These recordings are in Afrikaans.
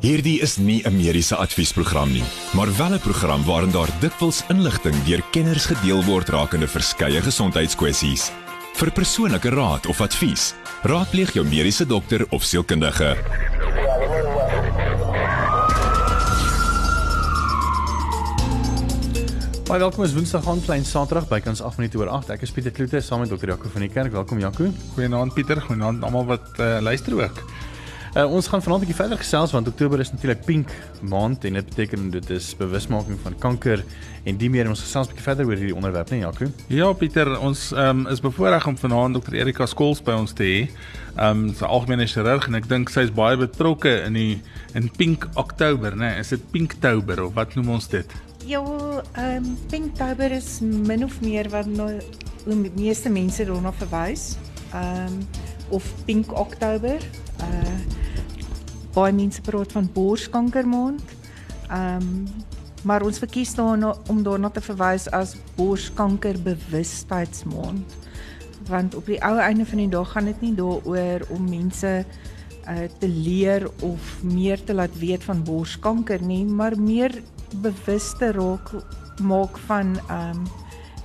Hierdie is nie 'n mediese adviesprogram nie, maar wel 'n program waarin daar dikwels inligting deur kenners gedeel word rakende verskeie gesondheidskwessies. Vir persoonlike raad of advies, raadpleeg jou mediese dokter of sielkundige. Baie welkom is Woensdag aan klein Saterdag bykans 8 minute oor 8. Ek is Pieter Kloete saam met Dr. Jaco van die kerk. Welkom Jaco. Goeienaand Pieter, goeienaand almal wat uh, luister ook. Uh, ons gaan vanaand 'n bietjie verder gesels want Oktober is natuurlik pink maand en dit beteken dit is bewusmaking van kanker en die meer ons gesels 'n bietjie verder oor hierdie onderwerp, nee Jaco. Ja Pieter, ons um, is bevoorreg om vanaand Dr. Erika Skols by ons te hê. Ehm um, sy algemene chirurg en ek dink sy is baie betrokke in die in pink Oktober, né? Nee? Is dit Pinktober of wat noem ons dit? Ja, ehm um, Pinktober is min of meer wat nou die meeste mense daarna verwys. Ehm um, of Pink Oktober. Uh baie mense praat van borskankermaand. Ehm um, maar ons verkies daarna om daarna te verwys as borskankerbewustheidsmaand. Want op die ou einde van die dag gaan dit nie daaroor om mense uh te leer of meer te laat weet van borskanker nie, maar meer bewus te raak maak van ehm um,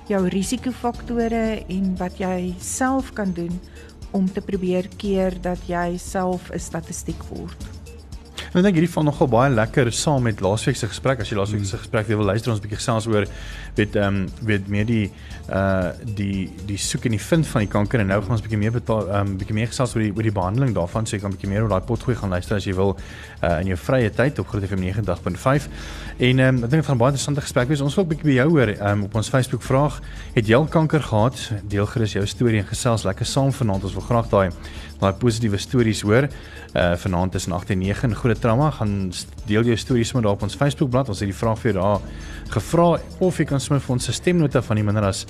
jou risikofaktore en wat jy self kan doen om te probeer keer dat jy self 'n statistiek word. En ek dink hierdie val nogal baie lekker saam met laasweek se gesprek. As jy laasweek se gesprek wil luister, ons bietjie gesels oor weet ehm um, weet meer die uh die die soek en die vind van die kanker en nou gaan ons bietjie meer ehm um, bietjie meer gesels oor die oor die behandeling daarvan. So jy kan bietjie meer oor daai potgooi gaan luister as jy wil uh in jou vrye tyd op Groot FM 90.5. En ehm um, ek dink dit gaan baie interessante gesprek wees. Ons wil ook bietjie by jou hoor ehm um, op ons Facebook vraag. Het jy al kanker gehad? Deel gerus jou storie en gesels lekker saam vanaand. Ons wil graag daai daai positiewe stories hoor. Uh vanaand tussen 8 en 9 in Groot Trauma gaan deel jou stories met daar op ons Facebook bladsy. Ons het die vraag vir daar gevra of jy kan sommer vir ons 'n stemnota van die minder as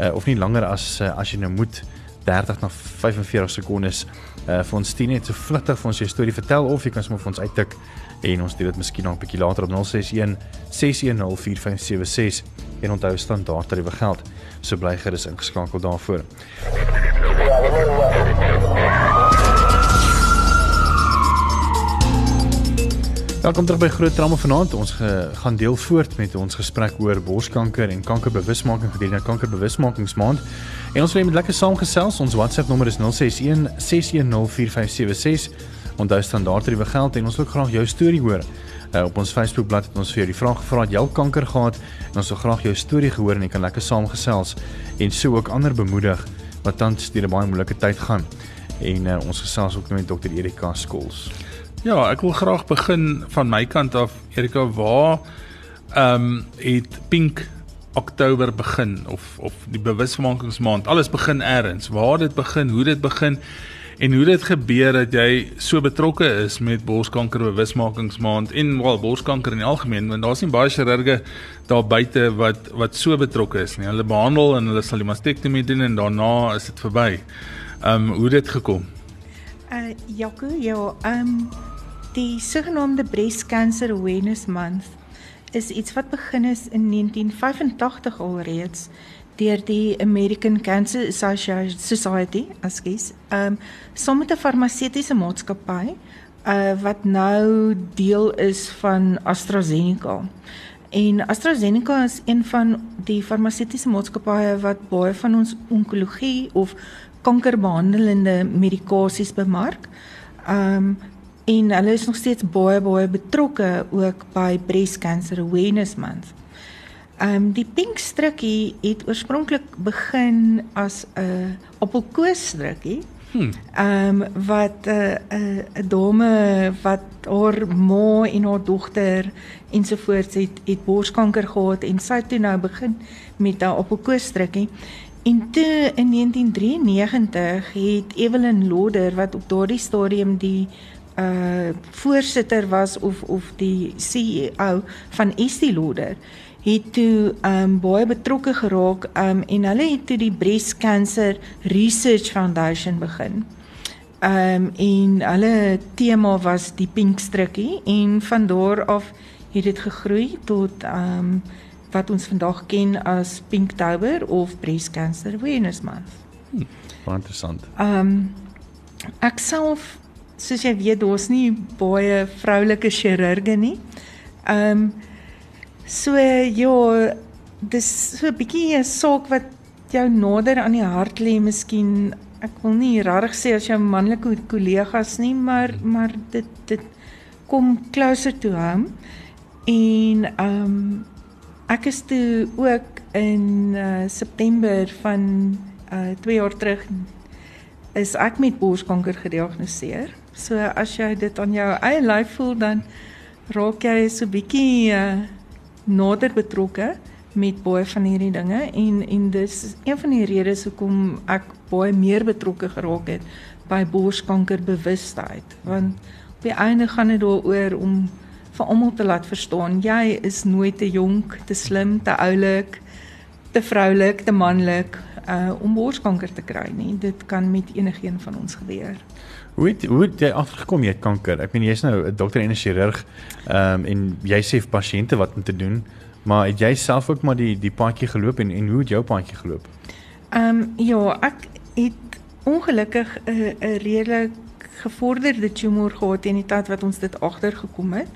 uh of nie langer as uh, as jy nou moet 30 na 45 sekondes uh vir ons stuur net so vlugtig vir ons jou storie vertel of jy kan sommer vir ons uittik en ons doen dit miskien nog 'n bietjie later op 061 610 4576 en onthou standaard tariewe geld. So bly gerus ingeskakel daarvoor. Welkom terug by Groot Trauma vanaand. Ons ge, gaan deel voort met ons gesprek oor borskanker en kankerbewusmaking gedurende Kankerbewusmakingsmaand. En ons wil met lekker saamgesels. Ons WhatsApp nommer is 061 610 4576. Onthou standaard tariewe geld en ons wil graag jou storie hoor. Uh, op ons Facebookblad het ons vir jou die vraag gevra het jy al kanker gehad en ons wil graag jou storie gehoor en jy kan lekker saamgesels en so ook ander bemoedig wat tans deur 'n baie moeilike tyd gaan. En uh, ons gesels ook met Dr Erika Skols. Ja, ek wil graag begin van my kant af. Erika, waar ehm um, het Pink Oktober begin of of die bewusmakingsmaand? Alles begin eers. Waar dit begin, hoe dit begin en hoe dit gebeur dat jy so betrokke is met borskanker bewusmakingsmaand en wel borskanker in die algemeen want daar's nie baie chirurge daar buite wat wat so betrokke is nie. Hulle behandel en hulle sal die mastektomie doen en daarna is dit verby. Ehm um, hoe dit gekom? Uh Jaco, ja, ehm um, die sogenaamde Breast Cancer Awareness Month is iets wat begin is in 1985 alreeds deur die American Cancer Society, asgies. Ehm um, saam met 'n farmaseutiese maatskappy uh wat nou deel is van AstraZeneca. En AstraZeneca is een van die farmaseutiese maatskappye wat baie van ons onkologie of kankerbehandelende medikasies bemark. Ehm um, en hulle is nog steeds baie baie betrokke ook by Breast Cancer Awareness Month. Ehm um, die pink strukkie het oorspronklik begin as 'n appelkoos strukkie. Ehm um, wat 'n uh, 'n uh, dame wat haar ma en haar dogter ensovoorts het het borskanker gehad en sy het toe nou begin met 'n appelkoos strukkie. En toe in 1993 het Evelyn Loder wat op daardie stadium die uh voorsitter was of of die CEO van Estie Loder het toe um baie betrokke geraak um en hulle het toe die Breast Cancer Research Foundation begin. Um en hulle tema was die pink strukkie en van daar af het dit gegroei tot um wat ons vandag ken as Pinktober of Breast Cancer Awareness Month. Hm, interessant. Um ek self soos jy weet, daar's nie baie vroulike chirurge nie. Ehm um, so ja, dis so 'n bietjie 'n saak wat jou nader aan die hart lê, miskien ek wil nie regtig sê as jou manlike kollegas nie, maar maar dit dit kom closer to home. En ehm um, ek is toe ook in uh, September van uh 2 jaar terug is ek met borskanker gediagnoseer. So as jy dit aan jou eie lyf voel dan raak jy so bietjie uh nader betrokke met baie van hierdie dinge en en dis een van die redes hoekom ek baie meer betrokke geraak het by borskanker bewustheid want op die einde gaan dit daaroor om vir almal te laat verstaan jy is nooit te jonk, te slim, te oulik te vroulik, te manlik uh om borskanker te kry nie. Dit kan met enigiemand van ons gebeur. Hoe het, hoe het jy agtergekom jy het kanker? Ek meen jy's nou 'n dokter en 'n chirurg. Ehm um, en jy sê vir pasiënte wat om te doen, maar het jy self ook maar die die paadjie geloop en en hoe het jou paadjie geloop? Ehm um, ja, ek het ongelukkig 'n 'n redelik gevorderde tumor gehad teen die tyd wat ons dit agtergekom het.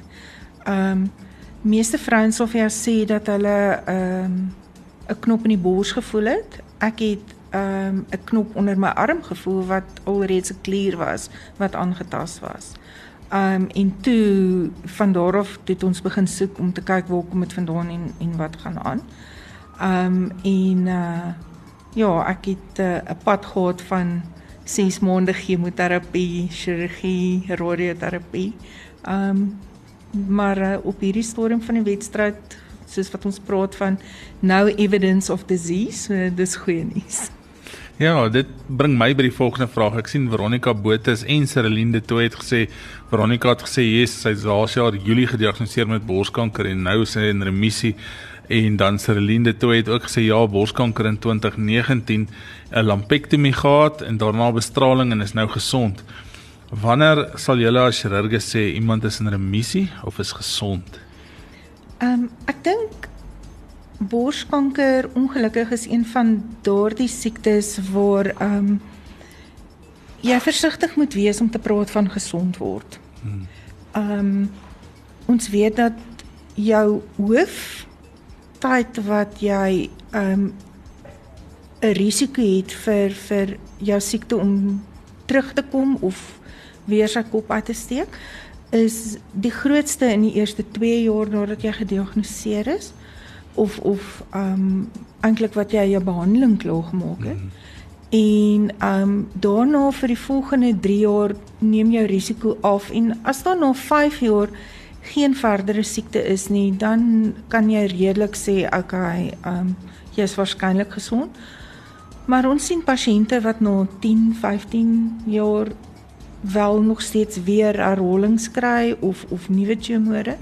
Ehm um, meeste vrouens sou vir jou sê dat hulle ehm um, 'n knop in die bors gevoel het. Ek het ehm, 'n um, knop onder my arm gevoel wat alreeds 'n klier was wat aangetast was. Um en toe van daar af het ons begin soek om te kyk waar kom dit vandaan en en wat gaan aan. Um en uh ja, ek het uh, 'n uh, pad gehad van 6 maande chemoterapie, chirurgie, radioterapie. Um maar uh, op hierdie stadium van die wedstryd soos wat ons praat van no evidence of disease, so dis goeie nuus. Ja, dit bring my by die volgende vraag. Ek sien Veronica Botus en Celine de Tooy het gesê Veronica het gesê yes, sy is laas jaar Julie gediagnoseer met borskanker en nou is sy in remissie en dan Celine de Tooy het ook gesê ja, borskanker in 2019 'n lumpektomie gehad en daarna bestraling en is nou gesond. Wanneer sal julle as chirurge sê iemand is in remissie of is gesond? Ehm um, ek dink borskanker ongelukkig is een van daardie siektes waar ehm um, jy versigtig moet wees om te praat van gesond word. Hmm. Ehm um, ons weet dat jou hoof tyd wat jy ehm um, 'n risiko het vir vir jou siekte om terug te kom of weer sy kop uit te steek is die grootste in die eerste 2 jaar nadat jy gediagnoseer is of of ehm um, eintlik wat jy jou behandeling klaar gemaak het. Mm. En ehm um, daarna vir die volgende 3 jaar neem jou risiko af en as daar na 5 jaar geen verdere siekte is nie, dan kan jy redelik sê okay, ehm um, jy is waarskynlik gesond. Maar ons sien pasiënte wat na 10, 15 jaar wel nog steeds weer herhalings kry of of nuwe tumore.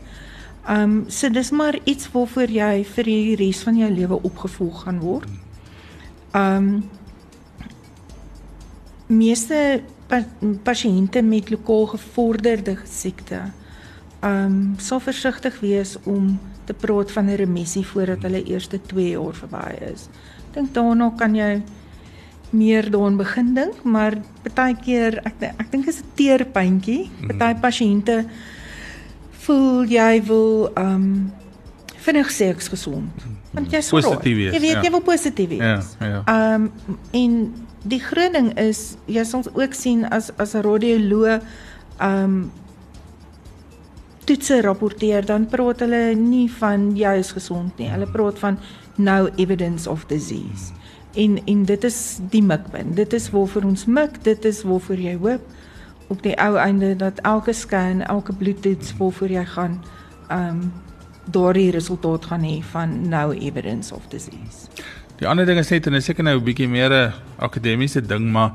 Um so dis maar iets waarvoor jy vir die res van jou lewe opgevolg gaan word. Um meeste pa pasiënte met lokaal gevorderde siekte um sal versigtig wees om te praat van 'n remissie voordat hulle eerste 2 jaar verby is. Dink daarna kan jy meer daaraan begin dink, maar baie keer ek ek dink is 'n teerpuntjie. Mhm. Party pasiënte voel jy wil ehm um, vinnig sê ek's gesond. Want jy is positief. Jy weet ja. jy wil positief wees. Ja, ja. Ehm um, en die groot ding is jy sal ook sien as as 'n radioloog ehm um, toetse rapporteer dan praat hulle nie van jy is gesond nie. Hulle praat van no evidence of disease. En en dit is die mikpunt. Dit is waarvoor ons mik, dit is waarvoor jy hoop op die ou einde dat elke scan, elke bloedtoets waarvoor jy gaan ehm um, daardie resultaat gaan hê van no evidence of disease. Die ander ding is net en is seker nou 'n bietjie meer 'n akademiese ding, maar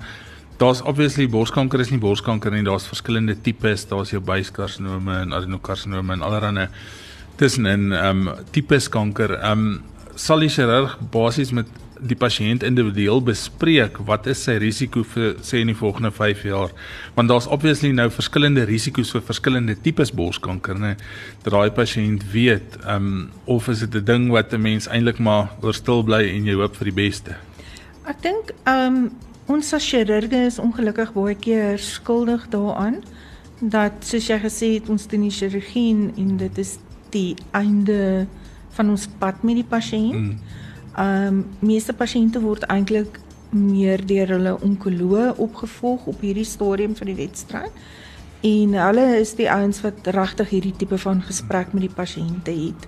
daar's obviously borskanker is nie borskanker nie, daar's verskillende tipes, daar's jou buiskarsinome en adenokarsinome en allerlei tussenin ehm um, tipes kanker. Ehm um, sal die chirurg basies met die pasiënt individueel bespreek wat is sy risiko vir sê in die volgende 5 jaar want daar's obviously nou verskillende risiko's vir verskillende tipes borskanker nê dat daai pasiënt weet um, of is dit 'n ding wat 'n mens eintlik maar oor stil bly en jy hoop vir die beste ek dink um ons as chirurge is ongelukkig baie keer skuldig daaraan dat soos jy gesê het ons doen die chirurgie en, dit is die einde van ons pad met die pasiënt. Mm. Ehm um, meeste pasiënte word eintlik meer deur hulle onkoloog opgevolg op hierdie stadium van die wedstryd. En hulle is die ouens wat regtig hierdie tipe van gesprek met die pasiënte het.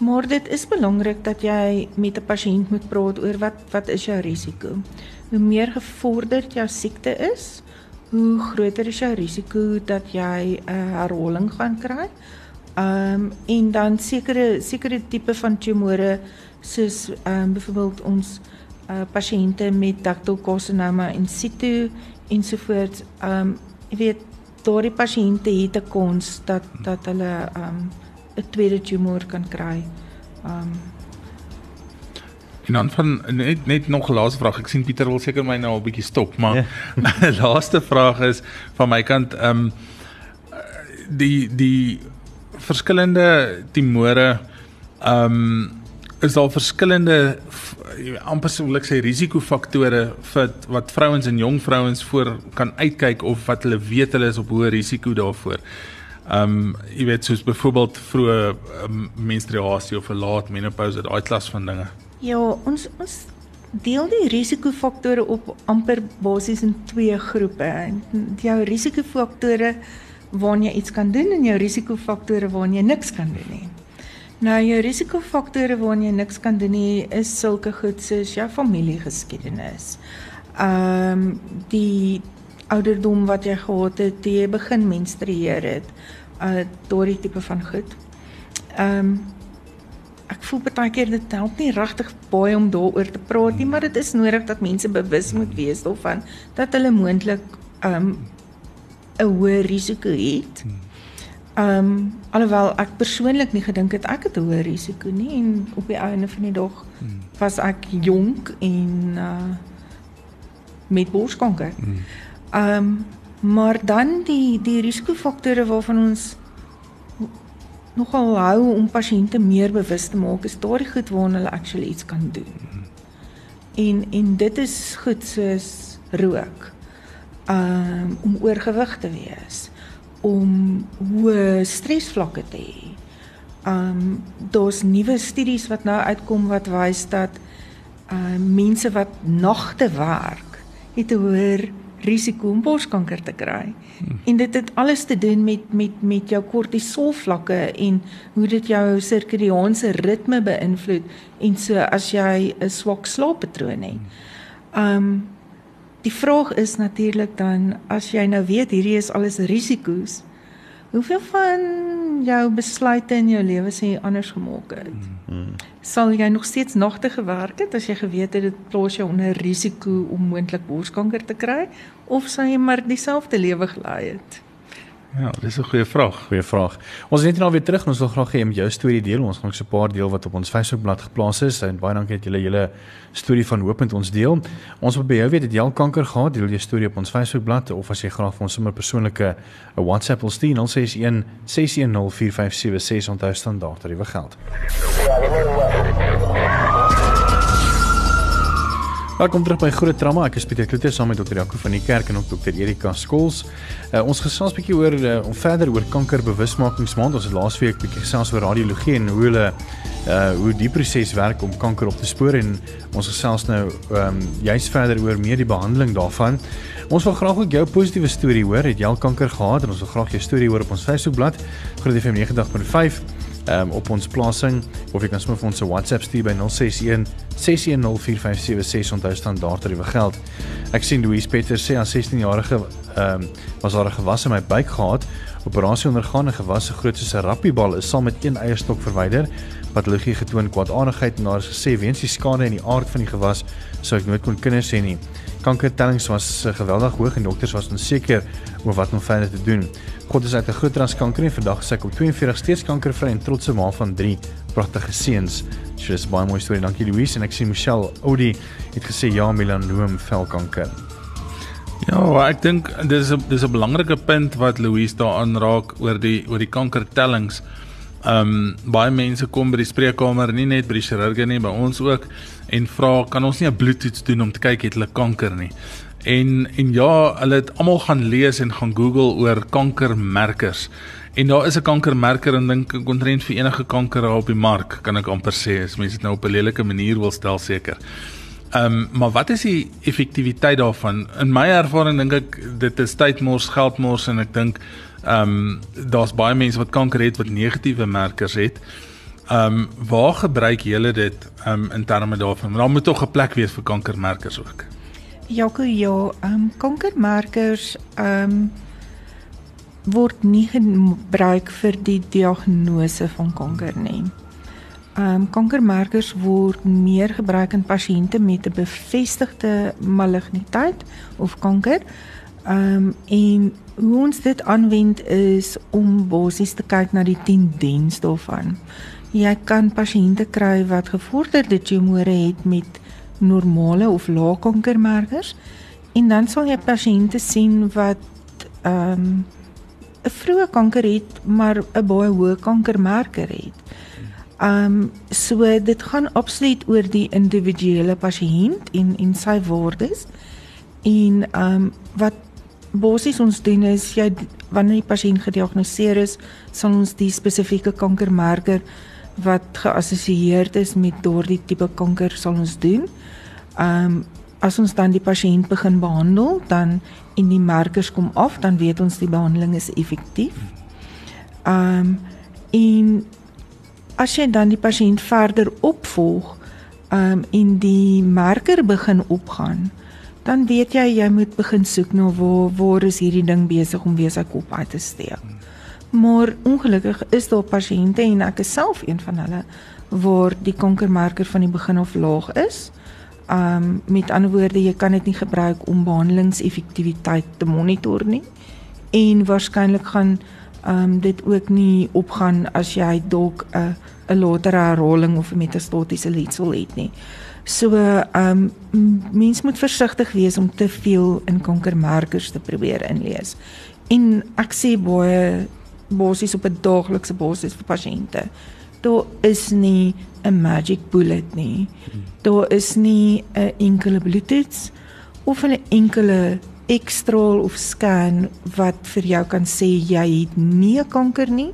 Maar dit is belangrik dat jy met 'n pasiënt moet praat oor wat wat is jou risiko. Hoe meer gevorderd jou siekte is, hoe groter is jou risiko dat jy 'n herhaling gaan kry. Ehm um, en dan sekere sekere tipe van tumore soos ehm um, byvoorbeeld ons uh pasiënte met ductal carcinoma in situ ensovoorts. Ehm um, jy weet daardie pasiënte het 'n kans dat dat hulle ehm um, 'n tweede tumor kan kry. Ehm um, En dan van net net nog laaste vraag. Ek sien Pieter wil seker my nou 'n bietjie stop, maar ja. laaste vraag is van my kant ehm um, die die verskillende timore ehm um, is daar verskillende amper sou ek sê risikofaktore vir wat vrouens en jong vrouens voor kan uitkyk of wat hulle weet hulle is op hoë risiko daarvoor. Ehm um, jy weet soos byvoorbeeld vroeë um, menstruasie of 'n laat menopouse, daai klas van dinge. Ja, ons ons deel die risikofaktore op amper basies in twee groepe. Jou risikofaktore waarna jy iets kan doen en jou risikofaktore waarna jy niks kan doen nie. Nou jou risikofaktore waarna jy niks kan doen nie is sulke goed soos jou familiegeskiedenis. Ehm um, die ouderdom wat jy gehad het, toe jy begin menstrueer het, uh daardie tipe van goed. Ehm um, ek voel baie keer dit help nie regtig baie om daaroor te praat nie, maar dit is nodig dat mense bewus moet wees daarvan dat hulle moontlik ehm um, 'n hoë risiko het. Hmm Ehm um, alhoewel ek persoonlik nie gedink het ek het 'n hoë risiko nie en op die einde van die dag hmm. was ek jonk en uh met borskanker. Hmm. Ehm um, maar dan die die risikofaktore waarvan ons nogal hou om pasiënte meer bewus te maak is daardie goed waarna hulle actually iets kan doen. Hmm. En en dit is goed soos rook. Ehm um, om oorgewig te wees om hoë stresvlakke te hê. Um daar's nuwe studies wat nou uitkom wat wys dat uh mense wat nagte werk, het 'n hoër risiko om borskanker te kry. Hmm. En dit het alles te doen met met met jou kortisolvlakke en hoe dit jou sirkadiaanse ritme beïnvloed en so as jy 'n swak slaappatroon het. Um Die vraag is natuurlik dan as jy nou weet hierdie is alles risiko's, hoeveel van jou besluite in jou lewe sê jy anders gemaak het? Hmm. Sal jy nog steeds nagte gewerk het as jy geweet het dit plaas jou onder risiko om moontlik borskanker te kry of sal jy maar dieselfde lewe gelei het? Ja, dis 'n goeie vraag. Goeie vraag. Ons is net nou weer terug en ons wil graag hê jy moet jou storie deel. Ons gaan so 'n paar deel wat op ons Facebookblad geplaas is en baie dankie dat julle julle storie van hoop met ons deel. Ons wil by jou weet het jy al kanker gehad? Deel jou storie op ons Facebookblad of as jy graag vir ons sommer persoonlike 'n WhatsApp wil stuur, 061 610 4576 onthou standaard tariewe geld. Welkom terug by Groot Trauma. Ek is Pieter Kloete saam met Dr. Jaco van die kerk en ook Dr. Erika Skols. Uh, ons gesels 'n bietjie oor uh, om verder oor kankerbewusmakingsmaand. Ons het laasweek bietjie gesels oor radiologie en hoe hulle uh hoe die proses werk om kanker op te spoor en ons gesels nou ehm um, juist verder oor meer die behandeling daarvan. Ons wil graag ook jou positiewe storie hoor. Het jy al kanker gehad? En ons wil graag jou storie hoor op ons Facebookblad. Groot FM 90.5 um, op ons plasing of jy kan sommer vir ons 'n WhatsApp stuur by 061 6104576 onthou standaard tariewe geld. Ek sien Louise Petter sê aan 16 jarige ehm um, was daar 'n gewas in my buik gehad. Operasie ondergaan en gewas so groot soos 'n rappiebal is saam met een eierstok verwyder. Patologie getoon kwaadaardigheid en daar is gesê weens die skade in die aard van die gewas sou ek nooit kon kinders hê nie. Kankertellings was eh, geweldig hoog en dokters was onseker oor wat om verder te doen. God is uit 'n groot raskanker en vandag sê ek op 42 steeds kankervry en trotse ma van 3 pragtige seuns. So dis baie mooi storie. Dankie Louise en ek sien Michelle Oudi het gesê ja melanoom velkanker. Ja, ek dink dis 'n dis 'n belangrike punt wat Louise daar aanraak oor die oor die kankertellings. Ehm um, baie mense kom by die spreekkamer nie net by die chirurge nie, by ons ook en vra kan ons nie 'n bloedtoets doen om te kyk het hulle kanker nie. En en ja, hulle het almal gaan lees en gaan Google oor kankermerkers. En daar is 'n kankermerker en dink ek kontrent vir enige kanker op die mark, kan ek amper sê, as mense dit nou op 'n lelike manier wil stel seker. Ehm um, maar wat is die effektiwiteit daarvan? In my ervaring dink ek dit is tydmors, geldmors en ek dink ehm um, daar's baie mense wat kanker het wat negatiewe merkers het. Ehm um, waar gebruik julle dit ehm um, in terme daarvan? Maar daar moet tog 'n plek wees vir kankermerkers ook. Jaco, ja, ehm um, kankermerkers ehm um, word nie gebruik vir die diagnose van kanker nie. Ehm um, kankermerkers word meer gebruik in pasiënte met 'n bevestigde maligniteit of kanker. Ehm um, en hoe ons dit aanwend is om basies te kyk na die tendens daarvan. Jy kan pasiënte kry wat gevorderde tumore het met normale of lae kankermerkers en dan sal jy pasiënte sien wat ehm um, 'n vroeë kanker het maar 'n baie hoë kankermerker het. Ehm um, so dit gaan absoluut oor die individuele pasiënt en en sy waardes. En ehm um, wat basies ons doen is jy wanneer die pasiënt gediagnoseer is, sal ons die spesifieke kankermerker wat geassosieer is met daardie tipe kanker sal ons doen. Ehm um, as ons dan die pasiënt begin behandel, dan en die markers kom af, dan weet ons die behandeling is effektief. Ehm um, en as jy dan die pasiënt verder opvolg, ehm um, en die marker begin opgaan, dan weet jy jy moet begin soek na waar waar is hierdie ding besig om weer sy kop uit te steek. Maar ongelukkig is daar pasiënte en ek is self een van hulle waar die kankermarker van die begin af laag is. Um met ander woorde, jy kan dit nie gebruik om behandelingseffektiwiteit te monitor nie. En waarskynlik gaan um dit ook nie opgaan as jy dalk 'n 'n latere herhaling of 'n metastatiese letsel het nie. So um mens moet versigtig wees om te veel in kankermarkers te probeer inlees. En ek sê baie basies op 'n daaglikse basis vir pasiënte. Daar is nie 'n magic bullet nie. Daar is nie 'n enkele bloedtoets of 'n enkele ekstraal of scan wat vir jou kan sê jy het nie kanker nie.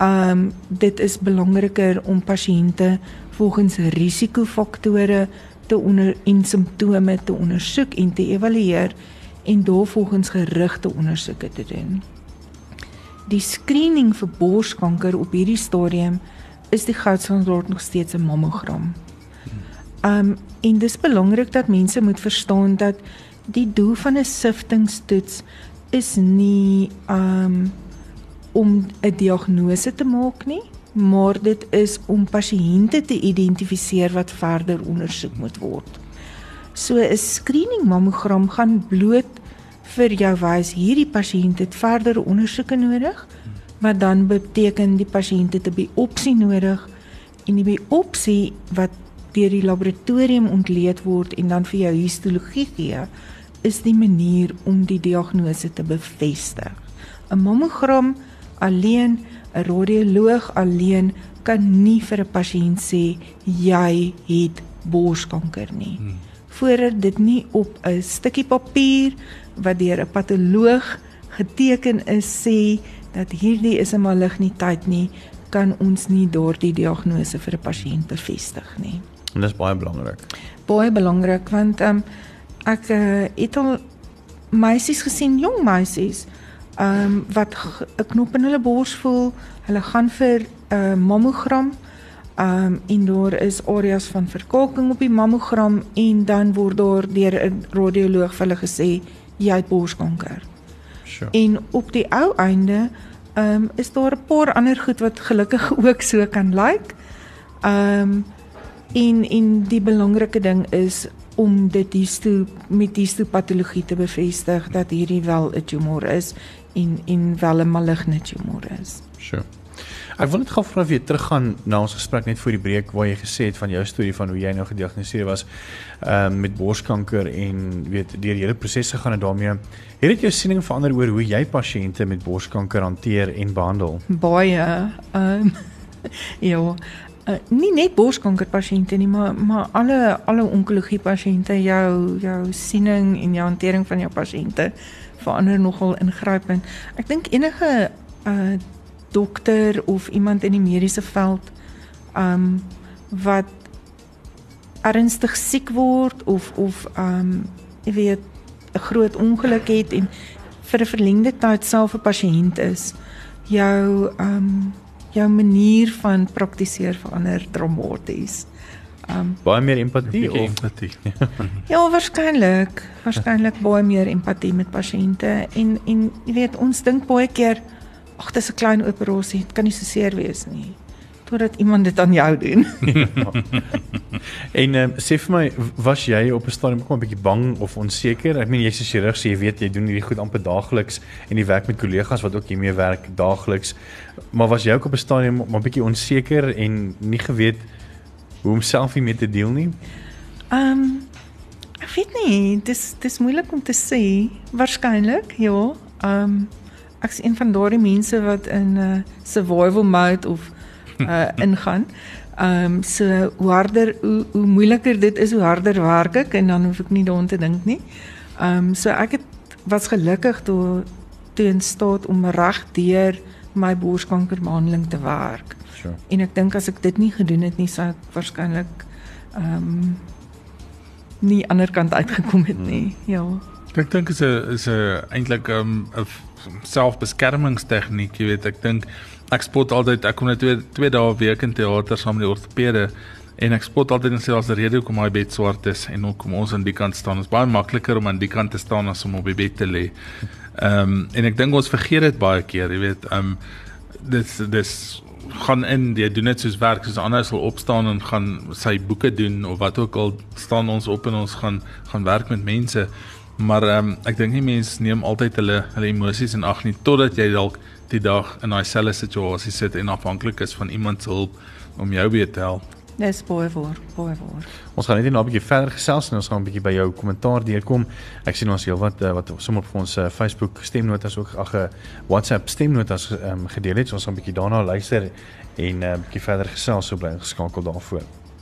Um dit is belangriker om pasiënte volgens risikofaktore te onder en simptome te ondersoek en te evalueer en daarvolgens gerigte ondersoeke te doen die screening vir borskanker op hierdie stadium is die goudstandard nog steeds 'n mammogram. Um en dis belangrik dat mense moet verstaan dat die doel van 'n siftingstoets is nie um om 'n diagnose te maak nie, maar dit is om pasiënte te identifiseer wat verder ondersoek moet word. So 'n screening mammogram gaan bloot vir jou wys hierdie pasiënt het verdere ondersoeke nodig wat dan beteken die pasiënt het 'n biopsie nodig en die biopsie wat deur die laboratorium ontleed word en dan vir jou histologie gee is die manier om die diagnose te bevestig. 'n Mammogram alleen, 'n radioloog alleen kan nie vir 'n pasiënt sê jy het borskanker nie. Hmm. Voordat dit nie op 'n stukkie papier wat deur 'n patoloog geteken is sê dat hierdie is 'n maligniteit nie, kan ons nie daardie diagnose vir 'n pasiënt bevestig nie. En dis baie belangrik. Baie belangrik want ehm um, ek uh, het al meisies gesien, jong meisies, ehm um, wat 'n knop in hulle bors voel, hulle gaan vir 'n uh, mammogram Ehm um, en daar is areas van verkalking op die mammogram en dan word daar deur 'n radioloog vir hulle gesê jy het borskanker. Sure. En op die ou einde ehm um, is daar 'n paar ander goed wat gelukkig ook so kan lyk. Like. Ehm um, en en die belangrike ding is om dit histo met histopatologie te bevestig dat hierdie wel 'n tumor is en en wel 'n maligne tumor is. Sure. Ek wil net gou vra of jy teruggaan na ons gesprek net voor die breek waar jy gesê het van jou storie van hoe jy nou gediagnoseer was ehm um, met borskanker en weet deur hele proses gegaan en daarmee het dit jou siening verander oor hoe jy pasiënte met borskanker hanteer en behandel? Baie ehm um, ja, uh, nie net borskanker pasiënte nie, maar maar alle alle onkologie pasiënte jou jou siening en jou hantering van jou pasiënte verander nogal ingrypend. Ek dink enige uh dokter of iemand in die mediese veld um wat ernstig siek word of of um jy weet 'n groot ongeluk het en vir 'n verlengde tyd self 'n pasiënt is jou um jou manier van praktiseer verander dramaties. Um baie meer empatie of empatie. ja, waarskynlik, waarskynlik baie meer empatie met pasiënte en en jy weet ons dink baie keer ag dis 'n klein operasie, dit kan nie so seer wees nie totdat iemand dit aan jou doen. en um, sê vir my, was jy op 'n stadium ook 'n bietjie bang of onseker? Ek meen jy's 'n chirurg, so jy weet jy doen hierdie goed amper daagliks en jy werk met kollegas wat ook hiermee werk daagliks. Maar was jy ook op 'n stadium maar bietjie onseker en nie geweet hoe om self hiermee te deel nie? Ehm um, ek weet nie, dis dis moeilik om te sê. Waarskynlik, ja. Ehm um, ek is een van daardie mense wat in 'n uh, survival mode of uh ingaan. Ehm um, so hoe harder hoe, hoe moeiliker dit is, hoe harder werk ek en dan hoef ek nie daaroor te dink nie. Ehm um, so ek het was gelukkig toe toe in staat om reg deur my borskankerbehandeling te werk. Sure. En ek dink as ek dit nie gedoen het nie, sou ek waarskynlik ehm um, nie aan die ander kant uitgekom het nie. Hmm. Ja. Ek dink is 'n is 'n eintlik ehm, 'n um, selfbeskermingstegniek, jy weet, ek dink ek spot altyd ek kom net twee twee dae 'n week in teater saam met die ortopede en ek spot altyd en sê as die rede hoekom my bed swart is en hoekom ons aan die kant staan. Is baie makliker om aan die kant te staan as om op die bed te lê. Ehm um, en ek dink ons vergeet dit baie keer, jy weet, ehm um, dis dis gaan in jy doen net soos werk. Soos ander sal opstaan en gaan sy boeke doen of wat ook al staan ons op en ons gaan gaan werk met mense maar ehm um, ek dink nie mense neem altyd hulle hulle emosies in ag nie totdat jy dalk die dag in daai selfde situasie sit en afhanklik is van iemand se hulp om jou weer te help. Dis baie voor, baie voor. Ons gaan net 'n bietjie verder gesels en ons gaan 'n bietjie by jou kommentaar deurkom. Ek sien ons heelwat uh, wat sommer op ons uh, Facebook stemnotas ook ag 'n uh, WhatsApp stemnotas um, gedeel het. So ons gaan 'n bietjie daarna luister en 'n uh, bietjie verder gesels so bly geskakel daarvoor.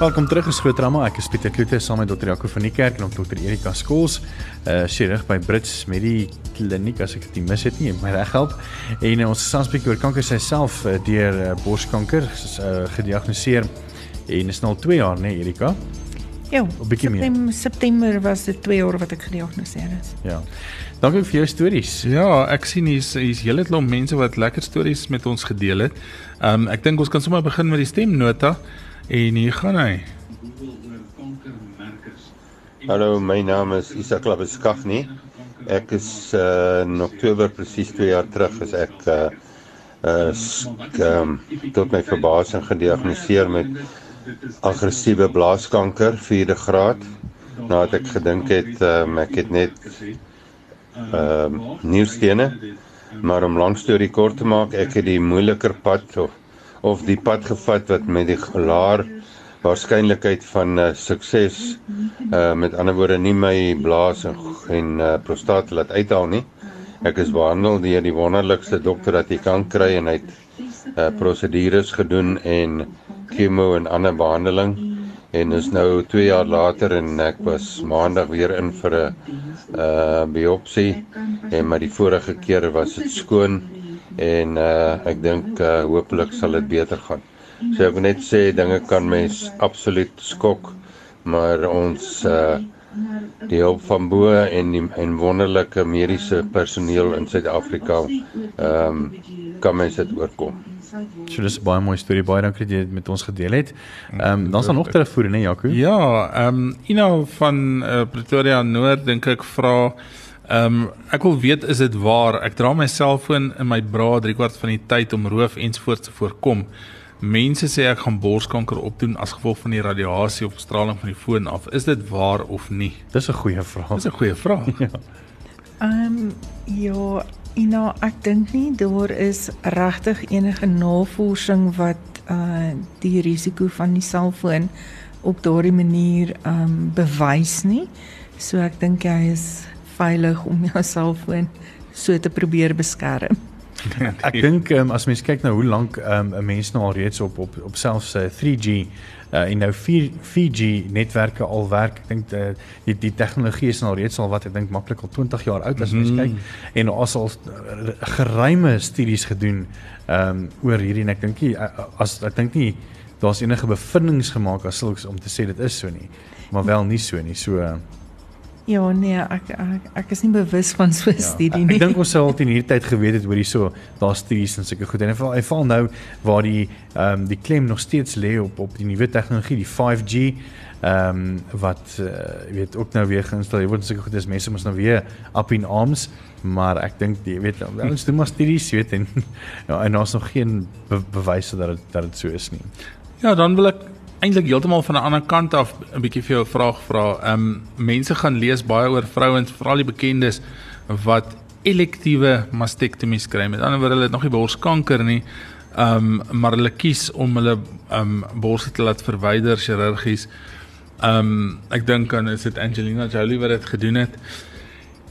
Welkom terug in Groot Drama. Ek is Pieter Kloete saam met Dr. Jaco van die Kerk en Dr. Erika Skols. Uh sy rig by Brits met die kliniek as ek dit mis het nie, my reg help. En uh, ons bietjie oor kanker self uh, deur uh, borskanker uh, gediagnoseer en is nou al 2 jaar, né, nee, Erika? Ja. 'n bietjie meer. September, September was dit 2 jaar wat ek gediagnoseer is. Ja. Dankie vir jou stories. Ja, ek sien hier's hier's hele klomp mense wat lekker stories met ons gedeel het. Um ek dink ons kan sommer begin met die stemnota. En hier gaan hy. Hallo, my naam is Isak Labeskafni. Ek is uh, in Oktober presies 2 jaar terug as ek uh, uh um, tot my verbasing gediagnoseer met aggressiewe blaaskanker 4de graad. Nadat ek gedink het um, ek het net ehm uh, nierstene. Maar om lank storie kort te maak, ek het die moeiliker pad of of die pad gevat wat met die laer waarskynlikheid van uh, sukses uh met ander woorde nie my blaas en, en uh, prostaat laat uithaal nie. Ek is behandel deur die wonderlikste dokter wat jy kan kry en hy het uh prosedures gedoen en chemo en ander behandeling. En is nou 2 jaar later en ek was maandag weer in vir 'n uh biopsie. En maar die vorige keer was dit skoon en uh ek dink uh hopelik sal dit beter gaan. So ek wil net sê dinge kan mens absoluut skok, maar ons uh die hulp van bo en die en wonderlike mediese personeel in Suid-Afrika ehm um, kan mens dit oorkom. So dis 'n baie mooi storie. Baie dankie dat jy dit met ons gedeel het. Ehm um, dan is daar nog terugvoer, né, Jaco? Ja, ehm um, Ina van uh, Pretoria Noord dink ek vra ehm um, ek wil weet is dit waar ek dra my selfoon in my bra 3 kwart van die tyd om roof ensvoorts te voorkom. Mense sê ek gaan borskanker opdoen as gevolg van die radiasie of straling van die foon af. Is dit waar of nie? Dis 'n goeie vraag. Dis 'n goeie vraag. ja. Ehm um, ja, Ina, ek dink nie daar is regtig enige navorsing wat uh die risiko van die selfoon op daardie manier ehm um, bewys nie. So ek dink jy is veilig om jou selfoon so te probeer beskerm. ek dink um, as mens kyk na hoe lank um, 'n mens nou al reeds op op op selfs uh, 3G uh, en nou 4 4G netwerke al werk, ek dink uh, die die tegnologie is nou reeds al wat ek dink maklik al 20 jaar oud as mens mm -hmm. kyk en as al geruime studies gedoen um, oor hierdie en ek dink nie as ek dink nie daar's enige bevindinge gemaak as sulks om te sê dit is so nie, maar wel nie so nie. So uh, Ja nee, ek ek ek is nie bewus van so 'n ja, studie nie. Ek dink ons sou al teen hierdie tyd geweet het oor hierso daar studies en sulke goed. En veral hy val nou waar die ehm um, die klem nog steeds lê op op die nuwe tegnologie, die 5G ehm um, wat uh, jy weet ook nou weer geïnstalleer word. Sulke goed is mense mos nou weer up in arms, maar ek dink jy weet ons doen maar studies, weet en ja, en daar's nog geen be bewyse dat dit dat dit so is nie. Ja, dan wil ek eintlik heeltemal van 'n ander kant af 'n bietjie vir jou 'n vraag vra. Ehm um, mense gaan lees baie oor vrouens, veral die bekendes wat elektiewe mastektomies kry. Met ander woorde, hulle het nog nie borskanker nie. Ehm um, maar hulle kies om hulle ehm um, borste te laat verwyder chirurgies. Ehm um, ek dink aan is dit Angelina Jolie wat dit gedoen het.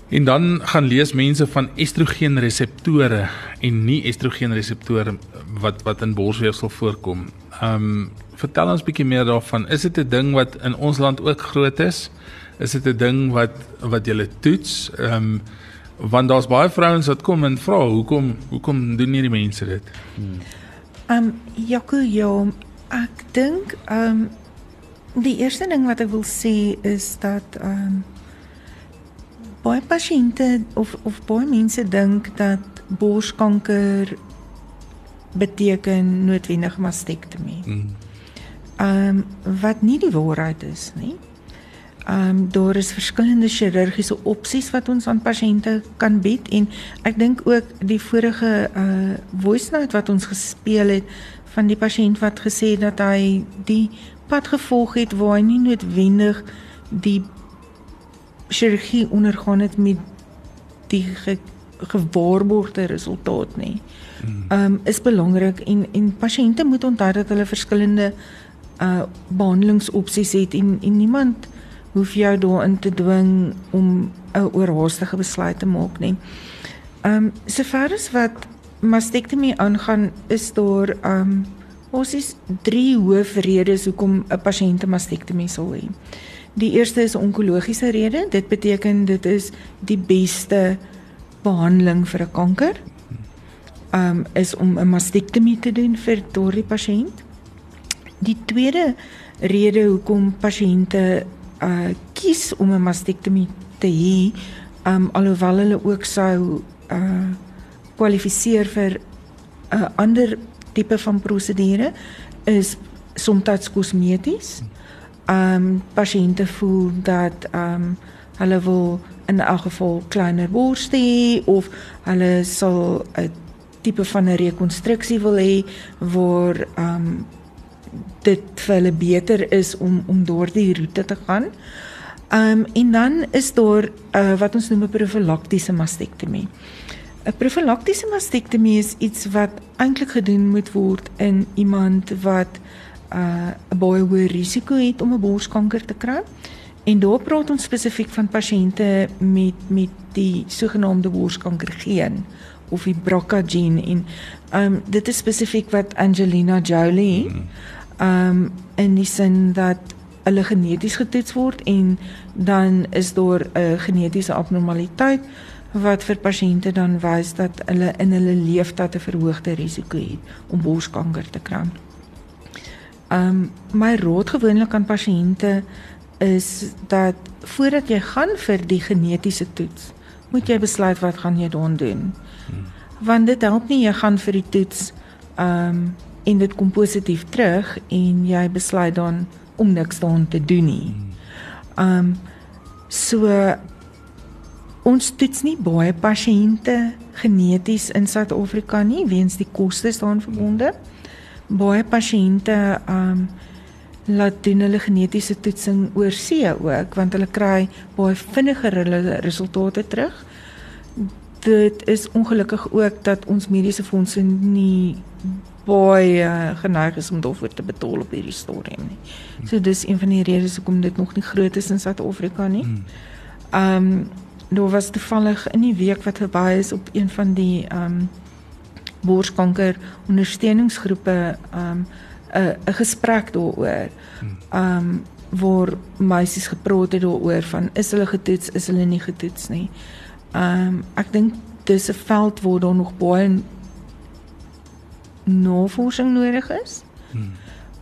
En dan gaan lees mense van estrogen reseptore en nie estrogen reseptore wat wat in borsweefsel voorkom. Ehm um, vertel ons bietjie meer daarvan. Is dit 'n ding wat in ons land ook groot is? Is dit 'n ding wat wat jy toets? Ehm um, want daar's baie vrouens wat kom en vra hoekom hoekom doen hierdie mense dit? Ehm um, Jaco, ja, ek dink ehm um, die eerste ding wat ek wil sê is dat ehm um, baie pasiënte of of baie mense dink dat borskanker beteken noodwendig mastektomie. Mm um, wat nie die waarheid is nie. Ehm um, daar is verskillende chirurgiese opsies wat ons aan pasiënte kan bied en ek dink ook die vorige uh voice note wat ons gespeel het van die pasiënt wat gesê het dat hy die pad gevolg het waar hy nie noodwendig die chirurgie ondergaan het met die ge, gewaarborgde resultaat nie. Hmm. Ehm um, is belangrik en en pasiënte moet onthou dat hulle verskillende uh behandelingsopsies het en en niemand hoef jou daarin te dwing om 'n oorhaastige besluit te maak nie. Um sover as wat mastektomie aangaan is daar um ons is drie hoofredes hoekom 'n pasiënt 'n mastektomie sal hê. Die eerste is onkologiese rede. Dit beteken dit is die beste behandeling vir 'n kanker. Um is om 'n mastektomie te doen vir daardie pasiënt. Die tweede rede hoekom pasiënte uh kies om 'n mastektomie te hê, um alhoewel hulle ook sou uh kwalifiseer vir 'n uh, ander tipe van prosedure is soms kosmeties. Um pasiënte voel dat um hulle wil in elk geval kleiner borste hê of hulle sal 'n tipe van 'n rekonstruksie wil hê waar um dit vir hulle beter is om om daardie roete te gaan. Um, en dan is daar uh, wat ons noem 'n profylaktiese mastektomie. 'n Profylaktiese mastektomie is iets wat eintlik gedoen moet word in iemand wat uh, 'n uh, baie hoë risiko het om 'n borskanker te kry. En daar praat ons spesifiek van pasiënte met met die sogenaamde borskanker geen of die BRCA gene en um, dit is spesifiek wat Angelina Jolie mm um in die sin dat hulle geneties getoets word en dan is daar 'n genetiese abnormaliteit wat vir pasiënte dan wys dat hulle in hulle leeftyd 'n verhoogde risiko het om borskanker te kry. Um my raad gewoonlik aan pasiënte is dat voordat jy gaan vir die genetiese toets, moet jy besluit wat gaan jy doen. Hmm. Want dit help nie jy gaan vir die toets Ehm um, en dit kom positief terug en jy besluit dan om niks daaraan te doen nie. Um, so ons toets nie baie pasiënte geneties in Suid-Afrika nie weens die kostes daaraan verbonde. Baie pasiënte um, laat doen hulle genetiese toetsing oor see ook want hulle kry baie vinniger hulle resultate terug. Dit is ongelukkig ook dat ons mediese fondse nie baie geneig is om daarvoor te betaal op hierdie stadium nie. So dis een van die redes hoekom dit nog nie groot is in Suid-Afrika nie. Ehm um, daar was toevallig in die week wat verby is op een van die ehm um, borskanker ondersteuningsgroepe ehm um, 'n 'n gesprek daaroor. Ehm um, waar meisies gepraat het daaroor van is hulle getoets, is hulle nie getoets nie. Ehm um, ek dink dis 'n veld waar daar nog baie navorsing nodig is.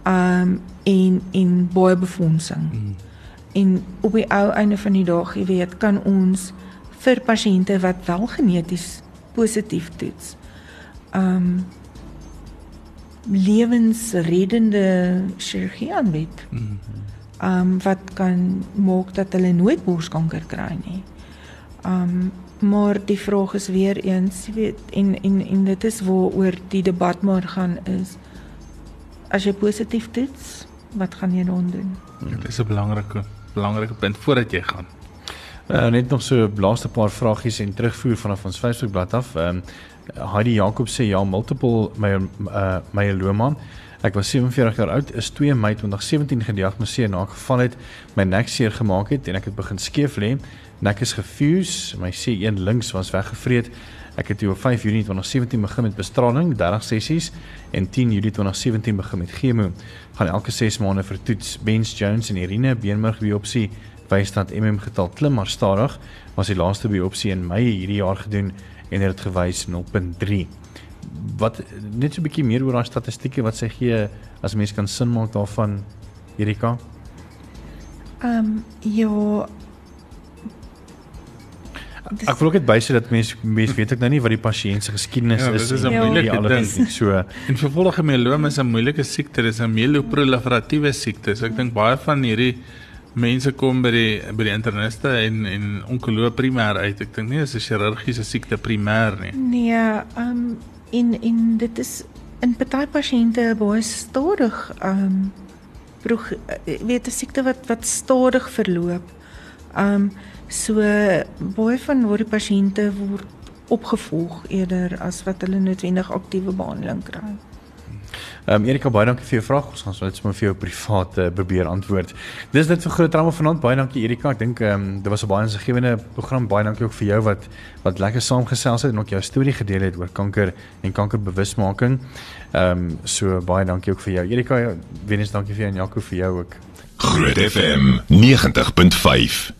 Ehm um, en en baie befondsing. Hmm. En op die ou einde van die dag, jy weet, kan ons vir pasiënte wat wel geneties positief toets. Ehm um, lewensreddende chirurgie aanbied. Ehm um, wat kan maak dat hulle nooit borskanker kry nie. Ehm um, maar die vraag is weer eens, jy weet, en en en dit is waaroor die debat maar gaan is as jy positief toets, wat gaan jy dan doen? Dit is 'n belangrike belangrike punt voordat jy gaan. Uh, net nog so laaste paar vragies en terugvoer vanaf ons Facebookblad af. Ehm um, Heidi Jakob sê ja, multiple my uh myeloma. Ek was 47 jaar oud, is 2 Mei 2017 gediagnoseer na 'n geval het my nek seer gemaak het en ek het begin skeef lê. Nek is gefuse, my C1 links was weggevreet. Ek het toe op 5 Junie 2017 begin met bestraling, 30 sessies en 10 Julie 2017 begin met chemo. Gaan elke 6 maande vir toets Benz Jones en urine beenmerg biopsie wys dat MM getal klim maar stadig. Was die laaste biopsie in Mei hierdie jaar gedoen en het dit gewys 0.3. Wat net so 'n bietjie meer oor daai statistieke wat sy gee as mens kan sin maak daarvan Erika? Ehm um, ja, Dis, ek wil ook net bysê dat mense mense weet ek nou nie wat die pasiënt se geskiedenis Ja, is. dit is 'n moeilike ding. So En vervolgde mieloom is 'n moeilike siekte, dit is 'n mieloproliferatiewe siekte. So ek dink baie van hierdie mense kom by die by die interniste en en onkoloog primêr uit. Ek dink nie dis 'n chirurgiese siekte primêr nie. nee, ehm um, en en dit is in party pasiënte baie stadig ehm um, broeg weet 'n siekte wat wat stadig verloop. Ehm um, so baie van waar die pasiënte word opgevolg eerder as wat hulle noodwendig aktiewe behandeling kry. Ehm um, Erika baie dankie vir jou vraag. Ons gaan so net sommer vir jou privaat uh, probeer antwoord. Dis dit vir groot trauma vanaand. Baie dankie Erika. Ek dink ehm um, dit was 'n baie insiggewende program. Baie dankie ook vir jou wat wat lekker saamgesels het en ook jou storie gedeel het oor kanker en kankerbewusmaking. Ehm um, so baie dankie ook vir jou. Erika, weer eens dankie vir jou en Jaco vir jou ook. Groot FM 90.5